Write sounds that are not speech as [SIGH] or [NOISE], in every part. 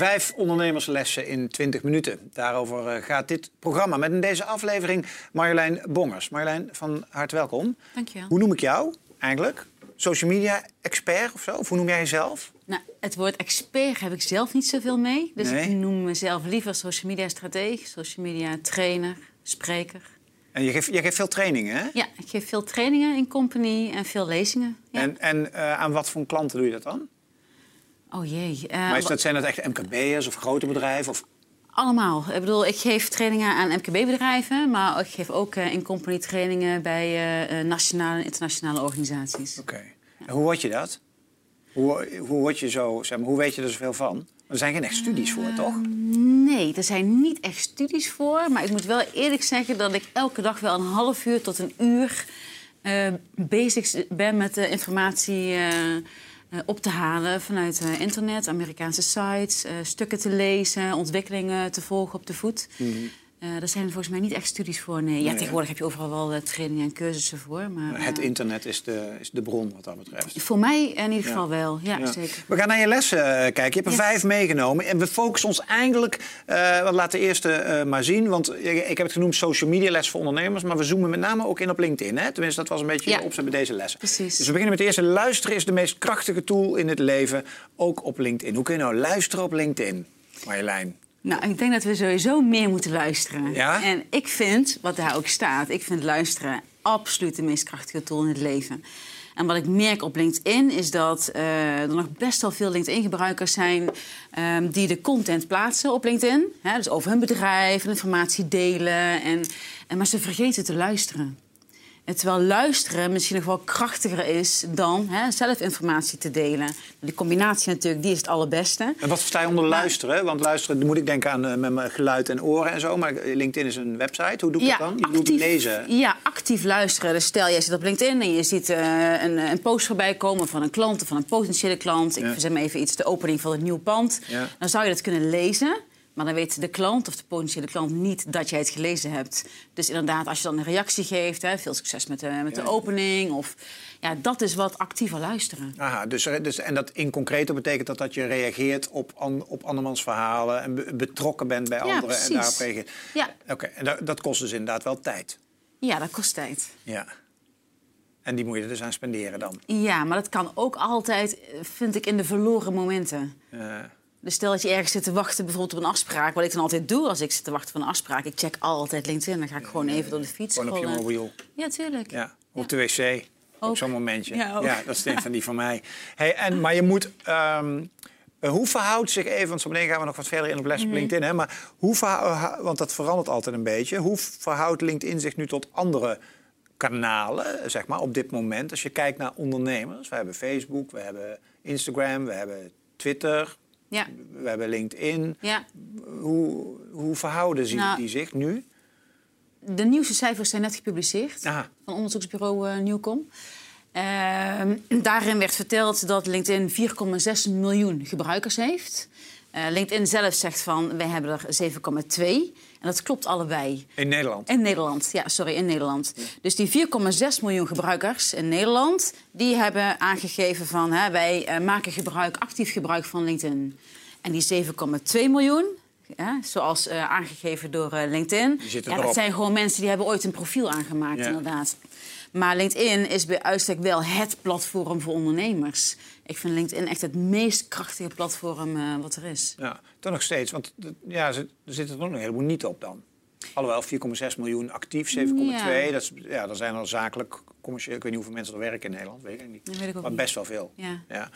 Vijf ondernemerslessen in 20 minuten. Daarover eh, gaat dit programma. Met in deze aflevering Marjolein Bongers. Marjolein, van harte welkom. Dankjewel. Hoe noem ik jou eigenlijk? Social media expert of zo? Of hoe noem jij jezelf? Nou, het woord expert heb ik zelf niet zoveel mee. Dus Nee? ik noem mezelf liever social media strateeg, social media trainer, spreker. En je geeft, je geeft veel trainingen, hè? Ja, ik geef veel trainingen in company en veel lezingen. Ja. En, en eh, aan wat voor klanten doe je dat dan? Oh jee. eh, maar is dat, zijn dat echt MKB'ers of grote bedrijven? Of... Allemaal. Ik bedoel, ik geef trainingen aan MKB-bedrijven, maar ik geef ook eh, in company trainingen bij eh, nationale en internationale organisaties. Oké. En hoe word je dat? Hoe, hoe word je zo, zeg maar, hoe weet je er zoveel van? Er zijn geen echt studies voor, toch? Nee, er zijn niet echt studies voor. Maar ik moet wel eerlijk zeggen dat ik elke dag wel een half uur tot een uur bezig ben met de informatie op te halen vanuit eh, internet, Amerikaanse sites, eh, stukken te lezen, ontwikkelingen te volgen op de voet. Eh er zijn volgens mij niet echt studies voor. Nee. Ja, Nee, tegenwoordig heb je overal wel eh, trainingen en cursussen voor. Maar, Het eh, internet is de, is de bron wat dat betreft. voor mij in ieder Ja. geval wel. Ja, Ja. zeker. We gaan naar je lessen kijken. Je hebt er vijf meegenomen. En we focussen ons eigenlijk... wat laat de eerste maar zien. Want ik, heb het genoemd social media les voor ondernemers. Maar we zoomen met name ook in op LinkedIn. Hè? Tenminste, dat was een beetje Ja. opzet bij deze lessen. Precies. Dus we beginnen met de eerste. Luisteren is de meest krachtige tool in het leven. Ook op LinkedIn. Hoe kun je nou luisteren op LinkedIn? Marjolein. Nou, ik denk dat we sowieso meer moeten luisteren. Ja? En ik vind, wat daar ook staat, ik vind luisteren absoluut de meest krachtige tool in het leven. En wat ik merk op LinkedIn is dat eh, er nog best wel veel LinkedIn-gebruikers zijn ehm, die de content plaatsen op LinkedIn. Hè, dus over hun bedrijf en informatie delen. En, en, maar ze vergeten te luisteren. Terwijl luisteren misschien nog wel krachtiger is dan hè, zelf informatie te delen. Die combinatie natuurlijk, die is het allerbeste. En wat versta je onder luisteren? Want luisteren, dan moet ik denken aan eh, met mijn geluid en oren en zo. Maar LinkedIn is een website. Hoe doe ik dat dan? Je doet lezen. Ja, actief luisteren. Dus stel, jij zit op LinkedIn en je ziet eh, een, een post voorbij komen van een klant of van een potentiële klant. Ik Ja. verzet even iets, de opening van het nieuwe pand. Ja. Dan zou je dat kunnen lezen. Maar dan weet de klant of de potentiële klant niet dat jij het gelezen hebt. Dus inderdaad, als je dan een reactie geeft, hè, veel succes met, de, met Ja. de opening. Of, ja, dat is wat actiever luisteren. Aha, dus, er- dus, en dat in concreto betekent dat dat je reageert op, an, op andermans verhalen en be- betrokken bent bij Ja, anderen en precies. daarop reageert. Ja. Oké, en dat, dat kost dus inderdaad wel tijd. Ja, dat kost tijd. Ja. En die moet je er dus aan spenderen dan. Ja, maar dat kan ook altijd, eh, vind ik, in de verloren momenten. Eh, Dus stel dat je ergens zit te wachten bijvoorbeeld op een afspraak. Wat ik dan altijd doe als ik zit te wachten op een afspraak. Ik check altijd LinkedIn. Dan ga ik gewoon even door de fiets gewoon op je mobiel. Ja, tuurlijk. Ja, op de wc. Op Ook. zo'n momentje. Ja, ook. dat is een van die van mij. Hey, en, maar je moet... ehm, eh, hoe verhoudt zich even, want zo meteen gaan we nog wat verder in op Mhm. les op LinkedIn, hè, maar hoe want dat verandert altijd een beetje. Hoe verhoudt LinkedIn zich nu tot andere kanalen, zeg maar, op dit moment? Als je kijkt naar ondernemers, we hebben Facebook, we hebben Instagram, we hebben Twitter, Ja. we hebben LinkedIn. ja. Hoe, hoe verhouden die, Nou, die zich nu? De nieuwste cijfers zijn net gepubliceerd. Aha. Van onderzoeksbureau eh, Nieuwkom. Ehm, daarin werd verteld dat LinkedIn 4,6 miljoen gebruikers heeft. Eh, LinkedIn zelf zegt van, wij hebben er 7,2. En dat klopt allebei. In Nederland. In Nederland, ja, sorry, in Nederland. Dus die 4,6 miljoen gebruikers in Nederland... die hebben aangegeven van... Hè, wij eh, maken gebruik, actief gebruik van LinkedIn. En die 7,2 miljoen, ja, zoals eh, aangegeven door LinkedIn... Ja, dat zijn gewoon mensen die hebben ooit een profiel aangemaakt, inderdaad. Maar LinkedIn is bij uitstek wel het platform voor ondernemers. Ik vind LinkedIn echt het meest krachtige platform eh, wat er is. Ja, toch nog steeds. Want ja, er zitten er nog een heleboel niet op dan. Alhoewel 4,6 miljoen actief, 7,2. Ja. Dat is, ja, dan zijn er zakelijk, commercieel... Ik weet niet hoeveel mensen er werken in Nederland, weet ik niet. Dat weet ik ook maar niet. best wel veel. Ja. Ja.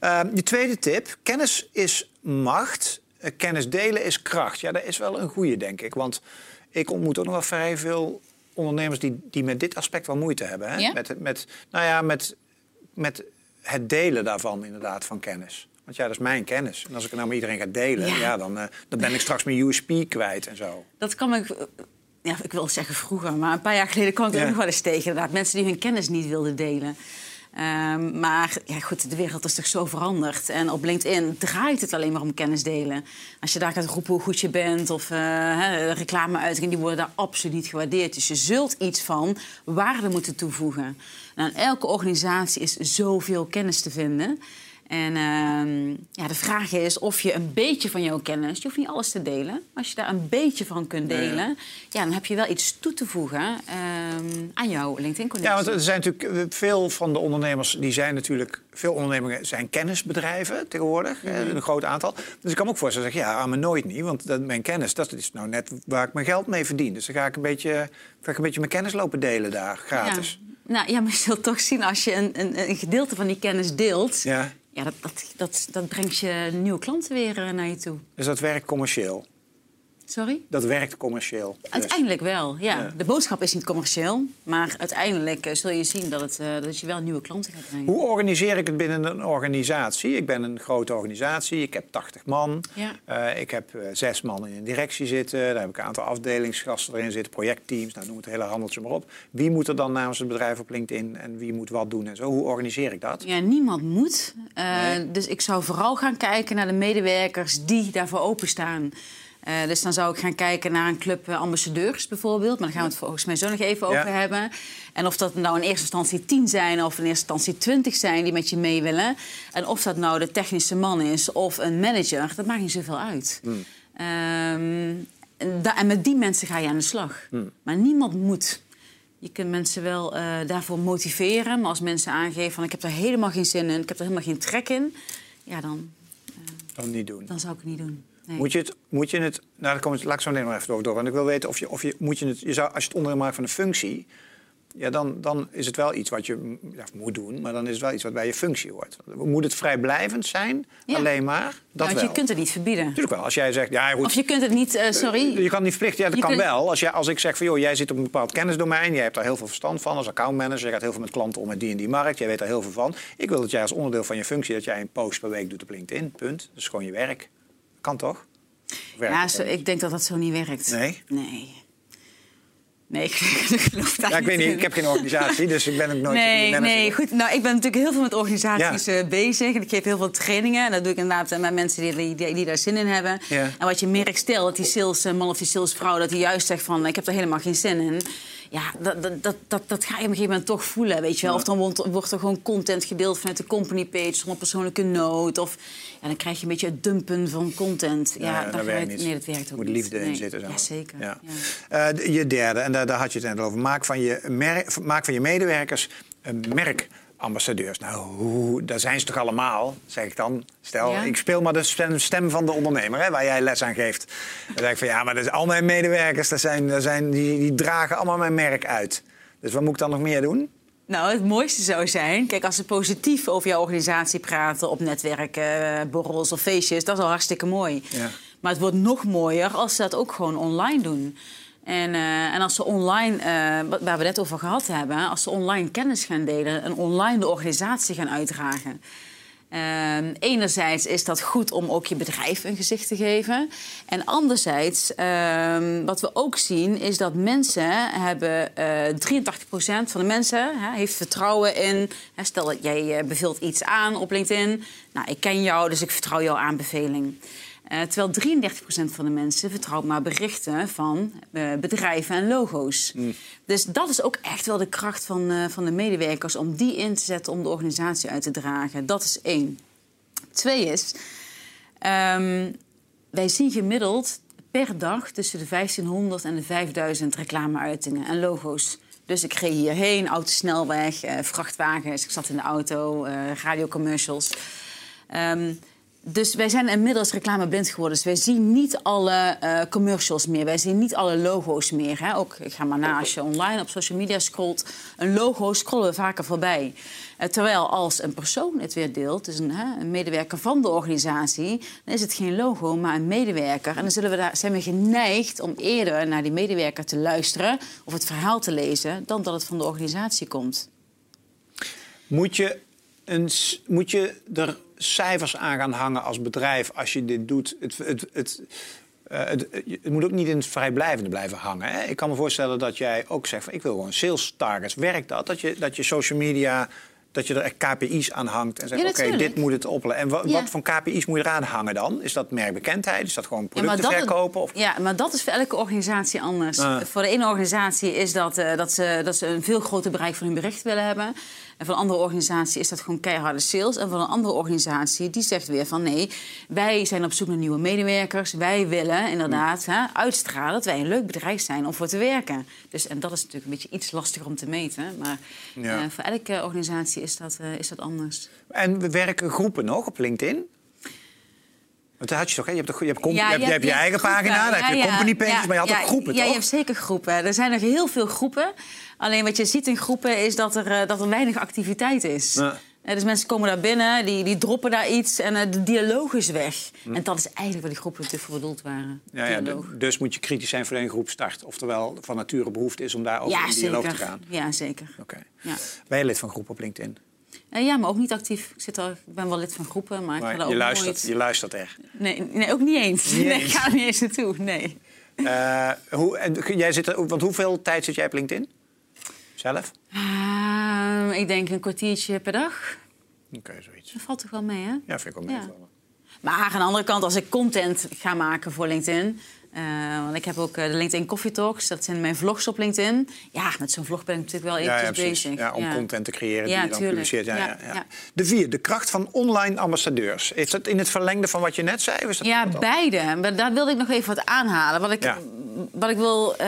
Ehm, je tweede tip. Kennis is macht. Eh, kennis delen is kracht. Ja, dat is wel een goede, denk ik. Want ik ontmoet ook nog wel vrij veel ondernemers... die, die met dit aspect wel moeite hebben. Hè? Ja? Met, het- met, nou ja, met, met het delen daarvan inderdaad, van kennis. Want ja, dat is mijn kennis. En als ik het nou met iedereen ga delen... Ja. Ja. dan, eh, dan ben ik straks mijn USP kwijt en zo. Dat kan ik, ja, ik wil zeggen vroeger, maar een paar jaar geleden kwam ik er Ja. ook nog wel eens tegen. Inderdaad, mensen die hun kennis niet wilden delen. Ehm, maar ja, goed, de wereld is toch zo veranderd. En op LinkedIn draait het alleen maar om kennis delen. Als je daar gaat roepen hoe goed je bent of uh, hè, reclameuitingen, die worden daar absoluut gewaardeerd. Dus je zult iets van waarde moeten toevoegen. En aan elke organisatie is zoveel kennis te vinden. En ehm, ja, de vraag is of je een beetje van jouw kennis, je hoeft niet alles te delen, als je daar een beetje van kunt delen, ja, dan heb je wel iets toe te voegen ehm, aan jouw LinkedIn-connectie. Ja, want er zijn natuurlijk eh, veel van de ondernemers die zijn natuurlijk. Veel ondernemingen zijn kennisbedrijven tegenwoordig, Mhm. een groot aantal. Dus ik kan me ook voorstellen zeggen, ja, aan me nooit niet, want dat, mijn kennis dat is nou net waar ik mijn geld mee verdien. Dus dan ga ik een beetje, ga ik een beetje mijn kennis lopen delen daar, gratis. Ja. Nou ja, maar je zult toch zien als je een, een, een gedeelte van die kennis deelt, ja. Ja. dat, dat, dat, dat brengt je nieuwe klanten weer eh, naar je toe. Dus dat werkt commercieel. Sorry? Dat werkt commercieel. Uiteindelijk wel, ja. Ja. De boodschap is niet commercieel, maar uiteindelijk eh, zul je zien dat het, eh, dat je wel nieuwe klanten gaat brengen. Hoe organiseer ik het binnen een organisatie? Ik ben een grote organisatie, ik heb 80 man. Ja. Eh, ik heb zes man in een directie zitten. Daar heb ik een aantal afdelingsgasten erin zitten, projectteams. Nou, noem het hele handeltje maar op. Wie moet er dan namens het bedrijf op LinkedIn en wie moet wat doen en zo? Hoe organiseer ik dat? Ja, niemand moet. Nee. Dus ik zou vooral gaan kijken naar de medewerkers die daarvoor openstaan. Eh, dus dan zou ik gaan kijken naar een club eh, ambassadeurs bijvoorbeeld. Maar daar gaan we het volgens mij zo nog even over hebben. En of dat nou in eerste instantie tien zijn of in eerste instantie twintig zijn die met je mee willen. En of dat nou de technische man is of een manager, dat maakt niet zoveel uit. Hmm. Ehm, en, met die mensen ga je aan de slag. Hmm. Maar niemand moet. Je kunt mensen wel eh, daarvoor motiveren. Maar als mensen aangeven van ik heb er helemaal geen zin in, ik heb er helemaal geen trek in. Ja, dan, Dan niet doen. dan zou ik het niet doen. Nee. Moet je het, moet je het, nou daar kom ik, laat ik zo meteen nog even over door. Want ik wil weten of je, of je, moet je het, je zou, als je het onderdeel maakt van een functie, ja, dan, dan is het wel iets wat je ja, moet doen, maar dan is het wel iets wat bij je functie hoort. Moet het vrijblijvend zijn, Ja. alleen maar? Dat Ja, want wel. je kunt het niet verbieden. Natuurlijk wel. Als jij zegt, ja goed, Of je kunt het niet, eh, sorry. je kan het niet verplichten. Ja, dat Je kan kunt- wel. Als, jij, als ik zeg van, joh, jij zit op een bepaald kennisdomein, jij hebt daar heel veel verstand van als accountmanager, je gaat heel veel met klanten om met die en die markt, jij weet daar heel veel van. Ik wil dat jij als onderdeel van je functie, dat jij een post per week doet op LinkedIn, punt. Dat is gewoon je werk. Kan toch? Ja, zo, ik denk dat dat zo niet werkt. Nee? Nee. Nee, [LAUGHS] ik, ik geloof daar Ja, ik weet niet, ik heb geen organisatie, dus ik ben ook nooit Nee, manager. nee, goed. Nou, ik ben natuurlijk heel veel met organisaties eh, bezig. En ik geef heel veel trainingen. En dat doe ik inderdaad eh, met mensen die, die, die daar zin in hebben. Ja. En wat je merkt, stel dat die salesman of die salesvrouw... dat die juist zegt van, ik heb er helemaal geen zin in. Ja, dat, dat, dat, dat, ga je op een gegeven moment toch voelen, weet je wel. Of dan wordt, wordt er gewoon content gedeeld vanuit de company page... zonder persoonlijke noot. Of ja, dan krijg je een beetje het dumpen van content. Ja, dat daar werkt niet. Nee, dat werkt ook moet niet. liefde in zitten. Zo. Ja, zeker. Ja. Ja. Eh, je derde, en daar, daar had je het net over. Maak van je, mer- maak van je medewerkers een merkambassadeurs. Nou, hoe, daar zijn ze toch allemaal, zeg ik dan. Stel, Ja. ik speel maar de stem, stem van de ondernemer, hè, waar jij les aan geeft. Dan zeg ik van, ja, maar dat is, al mijn medewerkers, dat zijn, dat zijn, die, die dragen allemaal mijn merk uit. Dus wat moet ik dan nog meer doen? Nou, het mooiste zou zijn, kijk, als ze positief over jouw organisatie praten op netwerken, eh, borrels of feestjes, dat is al hartstikke mooi. Ja. Maar het wordt nog mooier als ze dat ook gewoon online doen. En, eh, en als ze online, eh, waar we het over gehad hebben, als ze online kennis gaan delen en online de organisatie gaan uitdragen. Ehm, enerzijds is dat goed om ook je bedrijf een gezicht te geven. En anderzijds, ehm, wat we ook zien, is dat mensen hebben... eh 83% van de mensen heeft vertrouwen in... Stel dat jij eh, beveelt iets aan op LinkedIn. Nou, ik ken jou, dus ik vertrouw jouw aanbeveling. Eh, terwijl 33% van de mensen vertrouwt maar berichten van eh, bedrijven en logo's. Dus dat is ook echt wel de kracht van, eh, van de medewerkers om die in te zetten om de organisatie uit te dragen. Dat is één. Twee is, ehm, wij zien gemiddeld per dag tussen de 1500 en de 5000 reclameuitingen en logo's. Dus ik reed hierheen, autosnelweg, vrachtwagens, ik zat in de auto, radiocommercials. Ehm, dus wij zijn inmiddels reclameblind geworden. Dus wij zien niet alle eh, commercials meer. Wij zien niet alle logo's meer. Hè? Ook, ik ga maar na, als je online op social media scrolt... een logo scrollen we vaker voorbij. Eh, terwijl als een persoon het weer deelt... dus een, een medewerker van de organisatie... dan is het geen logo, maar een medewerker. En dan zullen we daar, zijn we geneigd om eerder naar die medewerker te luisteren... of het verhaal te lezen, dan dat het van de organisatie komt. Moet je, een, moet je er cijfers aan gaan hangen als bedrijf als je dit doet? Het, het, het, eh, het, het moet ook niet in het vrijblijvende blijven hangen. Hè? Ik kan me voorstellen dat jij ook zegt van ik wil gewoon sales targets. Werkt dat? Dat je, dat je social media, dat je er KPI's aan hangt en zegt Ja, oké, dit moet het oppelen. En Ja. wat voor KPI's moet je eraan hangen dan? Is dat merkbekendheid? Is dat gewoon producten dat, verkopen? Of... ja, maar dat is voor elke organisatie anders. Ah. Voor de ene organisatie is dat, eh, dat, ze, dat ze een veel groter bereik van hun bericht willen hebben. En van een andere organisatie is dat gewoon keiharde sales. En van een andere organisatie die zegt weer van nee, wij zijn op zoek naar nieuwe medewerkers. Wij willen inderdaad hè, uitstralen dat wij een leuk bedrijf zijn om voor te werken. Dus, en dat is natuurlijk een beetje iets lastiger om te meten. Maar Ja. eh, voor elke organisatie is dat, eh, is dat anders. En we werken groepen nog op LinkedIn? Want had je toch, hè? je hebt, toch, je hebt, je hebt, je hebt je eigen groepen. pagina, dan heb je Ja, ja. company pages, Ja, maar je had ja, ook groepen, Ja, toch? je hebt zeker groepen. Er zijn nog heel veel groepen. Alleen wat je ziet in groepen is dat er, eh, dat er weinig activiteit is. Ja. Eh, Dus mensen komen daar binnen, die, die droppen daar iets en eh, de dialoog is weg. En dat is eigenlijk waar die groepen natuurlijk voor bedoeld waren. Hm. Ja, ja, dus moet je kritisch zijn voor een groep start. Oftewel, van nature behoefte is om daar over ja, in dialoog zeker. te gaan. Ja, zeker. Oké. Ja. Ben je lid van groep op LinkedIn? Eh, ja, maar ook niet actief. Ik, zit er, ik ben wel lid van groepen, maar ik ga je, ook luistert, nooit... je luistert er. Nee, nee, ook niet eens. Niet [LAUGHS] nee, eens. ik ga er niet eens naartoe, nee. Eh, hoe, en jij zit er, want hoeveel tijd zit jij op LinkedIn? Zelf? Ehm, ik denk een kwartiertje per dag. Oké, zoiets. Dat valt toch wel mee, hè? Ja, vind ik wel Ja. meevallen. Maar aan de andere kant, als ik content ga maken voor LinkedIn... eh, want ik heb ook eh, de LinkedIn Coffee Talks. Dat zijn mijn vlogs op LinkedIn. Ja, met zo'n vlog ben ik natuurlijk wel eventjes ja, bezig. Ja, om content te creëren die je dan tuurlijk. publiceert. Ja. De vier, de kracht van online ambassadeurs. Is dat in het verlengde van wat je net zei? is dat Ja, beide. Maar daar wilde ik nog even wat aanhalen. Wat ik, wat ik wil, eh,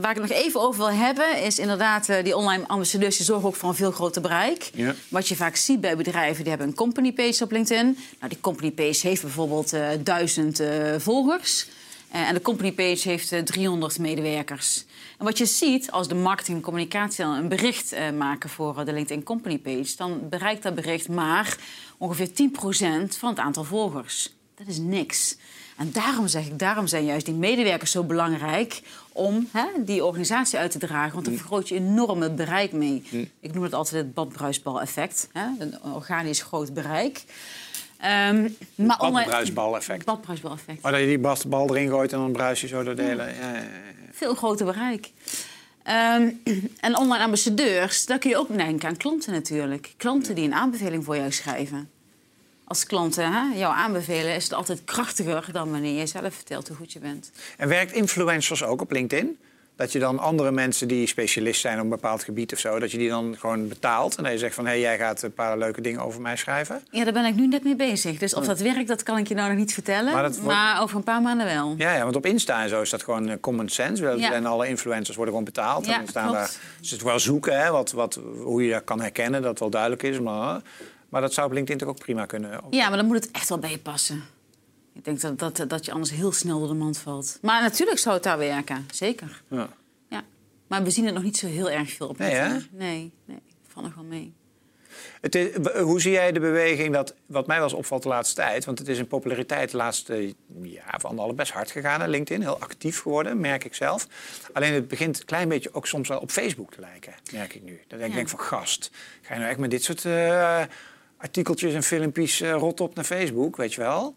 waar ik het nog even over wil hebben... is inderdaad eh, die online ambassadeurs... die zorgen ook voor een veel groter bereik. Wat je vaak ziet bij bedrijven... die hebben een company page op LinkedIn. Nou, die company page heeft bijvoorbeeld duizend volgers... Eh, en de company page heeft eh, 300 medewerkers. En wat je ziet als de marketing en communicatie dan een bericht eh, maken voor eh, de LinkedIn Company page, dan bereikt dat bericht maar ongeveer 10% van het aantal volgers. Dat is niks. En daarom zeg ik, daarom zijn juist die medewerkers zo belangrijk om hè, die organisatie uit te dragen. Want dan vergroot je enorm het bereik mee. Ik noem het altijd het badbruisbal-effect. Een organisch groot bereik. Ehm maar Badbruisbal-effect. Badbruisbal-effect. Maar dat je die bal erin gooit en dan bruis je zo door de hele... Ja, ja, ja. Veel groter bereik. Ehm, en online ambassadeurs, daar kun je ook denken aan klanten natuurlijk. Klanten die een aanbeveling voor jou schrijven. Als klanten hè, jou aanbevelen, is het altijd krachtiger dan wanneer je zelf vertelt hoe goed je bent. En werkt influencers ook op LinkedIn? Dat je dan andere mensen die specialist zijn op een bepaald gebied of zo... dat je die dan gewoon betaalt en dat je zegt van... hé, hey, jij gaat een paar leuke dingen over mij schrijven? Ja, daar ben ik nu net mee bezig. Dus of dat werkt, dat kan ik je nou nog niet vertellen. Maar over een paar maanden wel. Ja, ja, want op Insta en zo is dat gewoon eh, common sense. Ja. En alle influencers worden gewoon betaald. Ja, en dan staan klopt. daar, ze het wel zoeken, hè, wat, wat, hoe je dat kan herkennen, dat wel duidelijk is. Maar, maar dat zou op LinkedIn toch ook prima kunnen. Ja, maar dan moet het echt wel bij je passen. Ik denk dat, dat, dat je anders heel snel door de mand valt. Maar natuurlijk zou het daar werken, zeker. Ja. Ja. Maar we zien het nog niet zo heel erg veel op Nee, hè? Nee, nee, valt nog wel mee. Het is, hoe zie jij de beweging, dat, wat mij wel eens opvalt de laatste tijd... want het is in populariteit de laatste jaar van alle best hard gegaan, hè, LinkedIn. Heel actief geworden, merk ik zelf. Alleen het begint een klein beetje ook soms wel op Facebook te lijken, merk ik nu. Denk ik Ja. denk van, gast, ga je nou echt met dit soort eh, artikeltjes en filmpjes eh, rot op naar Facebook, weet je wel?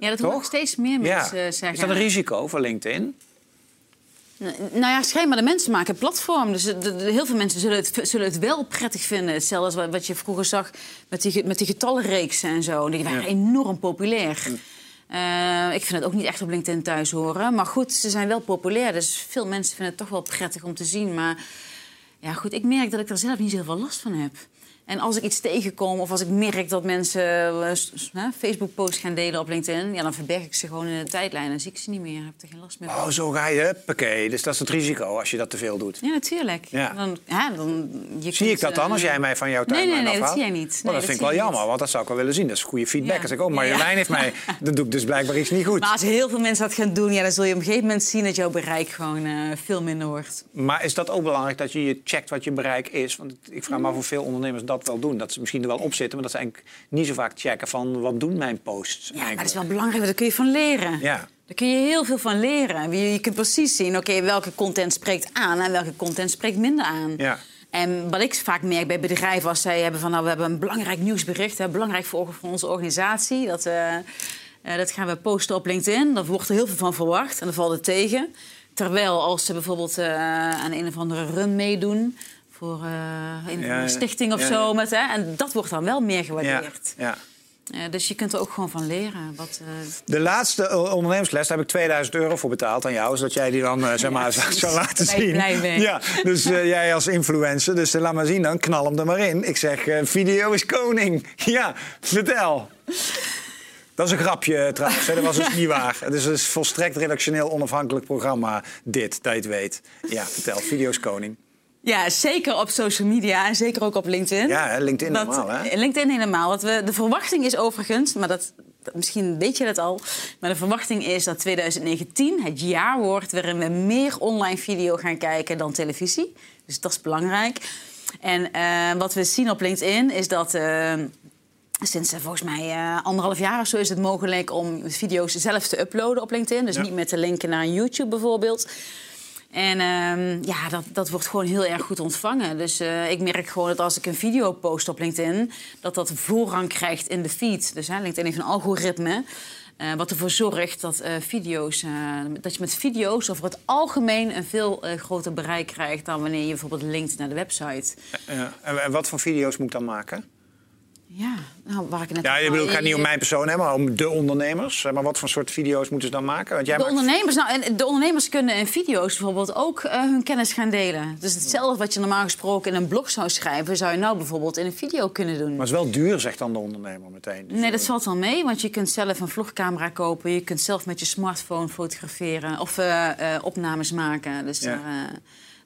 Ja, dat Toch? hoor ik steeds meer mensen eh, zeggen. Is dat een risico voor LinkedIn? Nou ja, schijnbaar de mensen maken platform. Dus de- de- heel veel mensen zullen het, zullen het wel prettig vinden. Hetzelfde als wat- wat je vroeger zag met die, met die getallenreeksen en zo. Die waren Ja. enorm populair. Eh, ik vind het ook niet echt op LinkedIn thuis horen. Maar goed, ze zijn wel populair. Dus veel mensen vinden het toch wel prettig om te zien. Maar ja, goed, ik merk dat ik er zelf niet zoveel last van heb. En als ik iets tegenkom of als ik merk dat mensen eh, s- hè, Facebook-posts gaan delen op LinkedIn... Ja, dan verberg ik ze gewoon in de tijdlijn. Dan zie ik ze niet meer. Heb er geen last meer van. Oh, zo ga je, huppakee. Dus dat is het risico als je dat te veel doet. Ja, natuurlijk. Ja. Dan, ja, dan, je Zie kunt, ik dat dan eh, als jij mij van jouw Nee, tijdlijn nee, nee, dat afhaalt? zie jij niet. Oh, Nee, dat dat vind ik wel jammer, want dat zou ik wel willen zien. Dat is goede feedback. Ja. Als ik, oh, Marjolein heeft mij... [LAUGHS] Dan doe ik dus blijkbaar iets niet goed. Maar als heel veel mensen dat gaan doen, ja, dan zul je op een gegeven moment zien dat jouw bereik gewoon eh, veel minder wordt. Maar is dat ook belangrijk dat je je checkt wat je bereik is? Want ik vraag me af of veel ondernemers dat wel doen. Dat ze misschien er wel op zitten, maar dat ze eigenlijk niet zo vaak checken van wat doen mijn posts Ja, maar dat is wel belangrijk, want daar kun je van leren. Ja. Daar kun je heel veel van leren. Je, je kunt precies zien, oké, welke content spreekt aan en welke content spreekt minder aan. Ja. En wat ik vaak merk bij bedrijven als zij hebben van... nou, we hebben een belangrijk nieuwsbericht, hè, belangrijk voor, voor onze organisatie. Dat, eh, eh, dat gaan we posten op LinkedIn. Daar wordt er heel veel van verwacht en dan valt het tegen. Terwijl als ze bijvoorbeeld eh, aan een of andere run meedoen... voor eh, een Ja, ja. stichting of Ja, zo. ja. Met, hè, en dat wordt dan wel meer Ja, gewaardeerd. ja. Eh, dus je kunt er ook gewoon van leren. Wat, eh, De laatste ondernemersles, daar heb ik 2000 euro voor betaald aan jou. Zodat jij die dan eh, zeg maar, [LAUGHS] zou, zou laten zien. blij mee. Ja, dus [LAUGHS] jij als influencer. Dus laat maar zien dan, knal hem er maar in. Ik zeg, video is koning. [LAUGHS] Ja, vertel. Dat is een grapje trouwens, hè. dat was dus niet waar. Het is een volstrekt redactioneel onafhankelijk programma, dit, dat je het weet. Ja, vertel, video is koning. Ja, zeker op social media en zeker ook op LinkedIn. Ja, LinkedIn Dat- normaal, hè? LinkedIn helemaal. Wat we, de verwachting is overigens, maar dat, dat- misschien weet je dat al... maar de verwachting is dat 2019 het jaar wordt... waarin we meer online video gaan kijken dan televisie. Dus dat is belangrijk. En eh, wat we zien op LinkedIn is dat... eh, Sinds eh, volgens mij anderhalf jaar of zo is het mogelijk om video's zelf te uploaden op LinkedIn. Dus Ja. niet met te linken naar YouTube bijvoorbeeld. En ehm, ja, dat, dat wordt gewoon heel erg goed ontvangen. Dus eh, ik merk gewoon dat als ik een video post op LinkedIn... dat dat voorrang krijgt in de feed. Dus LinkedIn heeft een algoritme... eh, wat ervoor zorgt dat, eh, video's, dat je met video's over het algemeen... een veel groter bereik krijgt dan wanneer je bijvoorbeeld linkt naar de website. En wat voor video's moet ik dan maken? Ja, nou, waar ik net Ja, je bedoelt, het gaat niet om mijn persoon, hè, maar om de ondernemers. Maar wat voor soort video's moeten ze dan maken? Want jij De maakt- ondernemers, nou, en de ondernemers kunnen in video's bijvoorbeeld ook eh, hun kennis gaan delen. Dus hetzelfde wat je normaal gesproken in een blog zou schrijven, zou je nou bijvoorbeeld in een video kunnen doen. Maar het is wel duur, zegt dan de ondernemer meteen. Dus, Nee, dat eh, valt wel mee, want je kunt zelf een vlogcamera kopen. Je kunt zelf met je smartphone fotograferen of eh, eh, opnames maken. Dus Ja. daar, eh,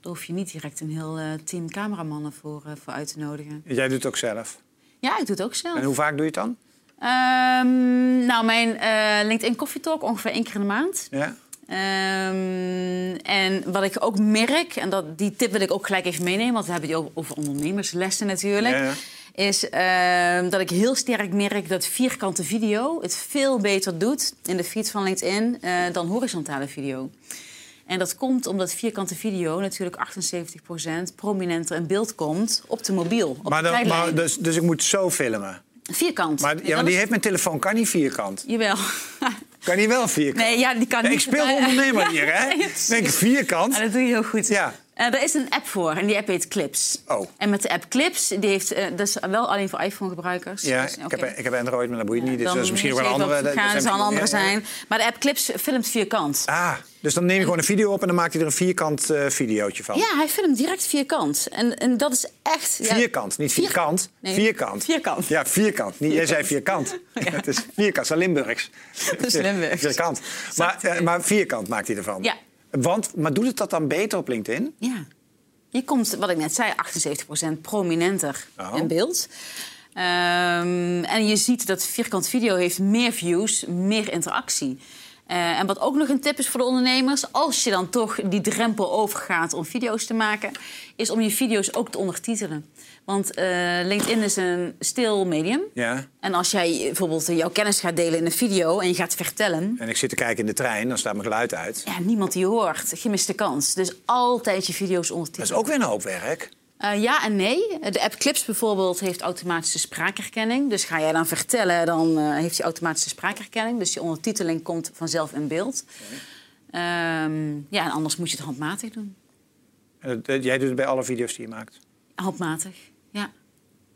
daar hoef je niet direct een heel eh, team cameramannen voor, eh, voor uit te nodigen. Jij doet het ook zelf. Ja, ik doe het ook zelf. En hoe vaak doe je het dan? Ehm, nou, mijn eh, LinkedIn Coffee Talk ongeveer één keer in de maand. Ja? Ehm, en wat ik ook merk, en dat, die tip wil ik ook gelijk even meenemen, want we hebben het over, over ondernemerslessen natuurlijk. Ja, ja. Is ehm, dat ik heel sterk merk dat vierkante video het veel beter doet in de feed van LinkedIn eh, dan horizontale video. En dat komt omdat vierkante video natuurlijk 78% prominenter in beeld komt op de mobiel. Op Maar de dus, dus ik moet zo filmen. Vierkant. Maar, ja, maar die is- heeft mijn telefoon, kan niet vierkant. Jawel. [LAUGHS] Kan niet wel vierkant? Nee, ja, die kan Nee, ik niet. speel [LAUGHS] ondernemer hier, hè? Denk vierkant. Ja, dat doe je heel goed. Ja. Er is een app voor en die app heet Clips. Oh. En met de app Clips, die heeft, eh, dat is wel alleen voor iPhone-gebruikers. Ja, Dus, ik, heb, ik heb Android, maar dat boeit niet. Dus Dan dat is misschien wel een andere. gaan, dat dat zal een andere zijn. Maar de app Clips filmt vierkant. Ah, dus dan neem je gewoon een video op en dan maakt hij er een vierkant eh videootje van. Ja, hij filmt direct vierkant. En, en dat is echt... ja, Vierkant, niet Vier- vierkant. Nee, Vierkant. vierkant. Ja, vierkant. Niet, jij zei vierkant. [LAUGHS] Het is vierkant, het is Limburgs. [LAUGHS] Dat is Limburgs. Vierkant. Maar, eh, maar vierkant maakt hij ervan. Ja. Want, maar doet het dat dan beter op LinkedIn? Ja. Je komt, wat ik net zei, 78% prominenter Oh. in beeld. Ehm, en je ziet dat vierkant video heeft meer views, meer interactie. Eh, en wat ook nog een tip is voor de ondernemers... als je dan toch die drempel overgaat om video's te maken... is om je video's ook te ondertitelen. Want eh, LinkedIn is een stil medium. Ja. En als jij bijvoorbeeld jouw kennis gaat delen in een video... en je gaat vertellen... En ik zit te kijken in de trein, dan staat mijn geluid uit. Ja, niemand die je hoort. Gemiste kans. Dus altijd je video's Dat ondertitelen. is ook weer een hoop werk. Eh, ja en nee. De app Clips bijvoorbeeld heeft automatische spraakherkenning. Dus ga jij dan vertellen, dan eh, heeft hij automatische spraakherkenning. Dus je ondertiteling komt vanzelf in beeld. Ehm, ja, en anders moet je het handmatig doen. Dat- Jij doet het bij alle video's die je maakt. Handmatig, ja.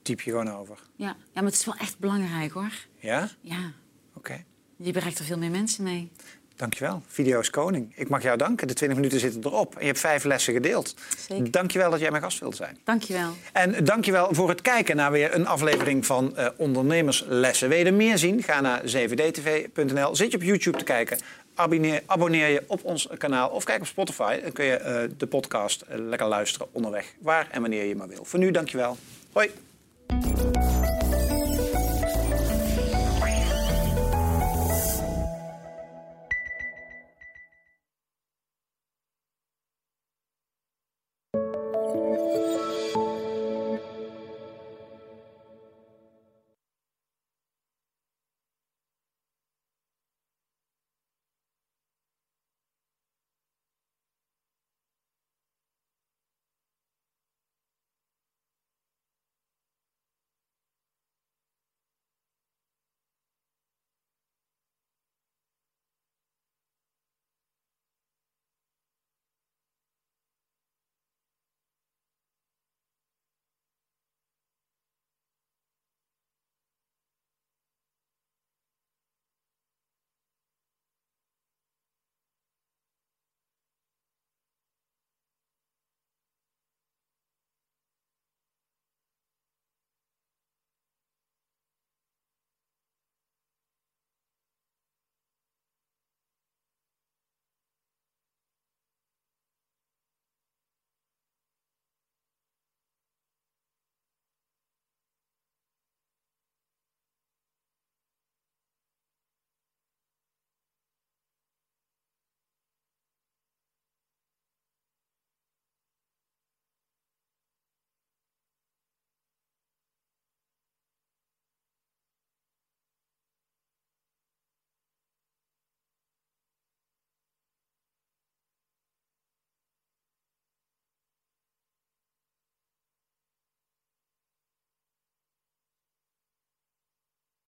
Typ je gewoon over. Ja. ja, maar het is wel echt belangrijk hoor. Ja? Ja, Oké. je bereikt er veel meer mensen mee. Dankjewel. Video is koning. Ik mag jou danken. De 20 minuten zitten erop. En je hebt vijf lessen gedeeld. Zeker. Dankjewel dat jij mijn gast wilde zijn. Dankjewel. En dankjewel voor het kijken naar weer een aflevering van eh, Ondernemerslessen. Wil je er meer zien? Ga naar 7dtv.nl. Zit je op YouTube te kijken? Abonneer, abonneer je op ons kanaal of kijk op Spotify. Dan kun je eh, de podcast eh, lekker luisteren onderweg. Waar en wanneer je maar wil. Voor nu, dankjewel. Hoi.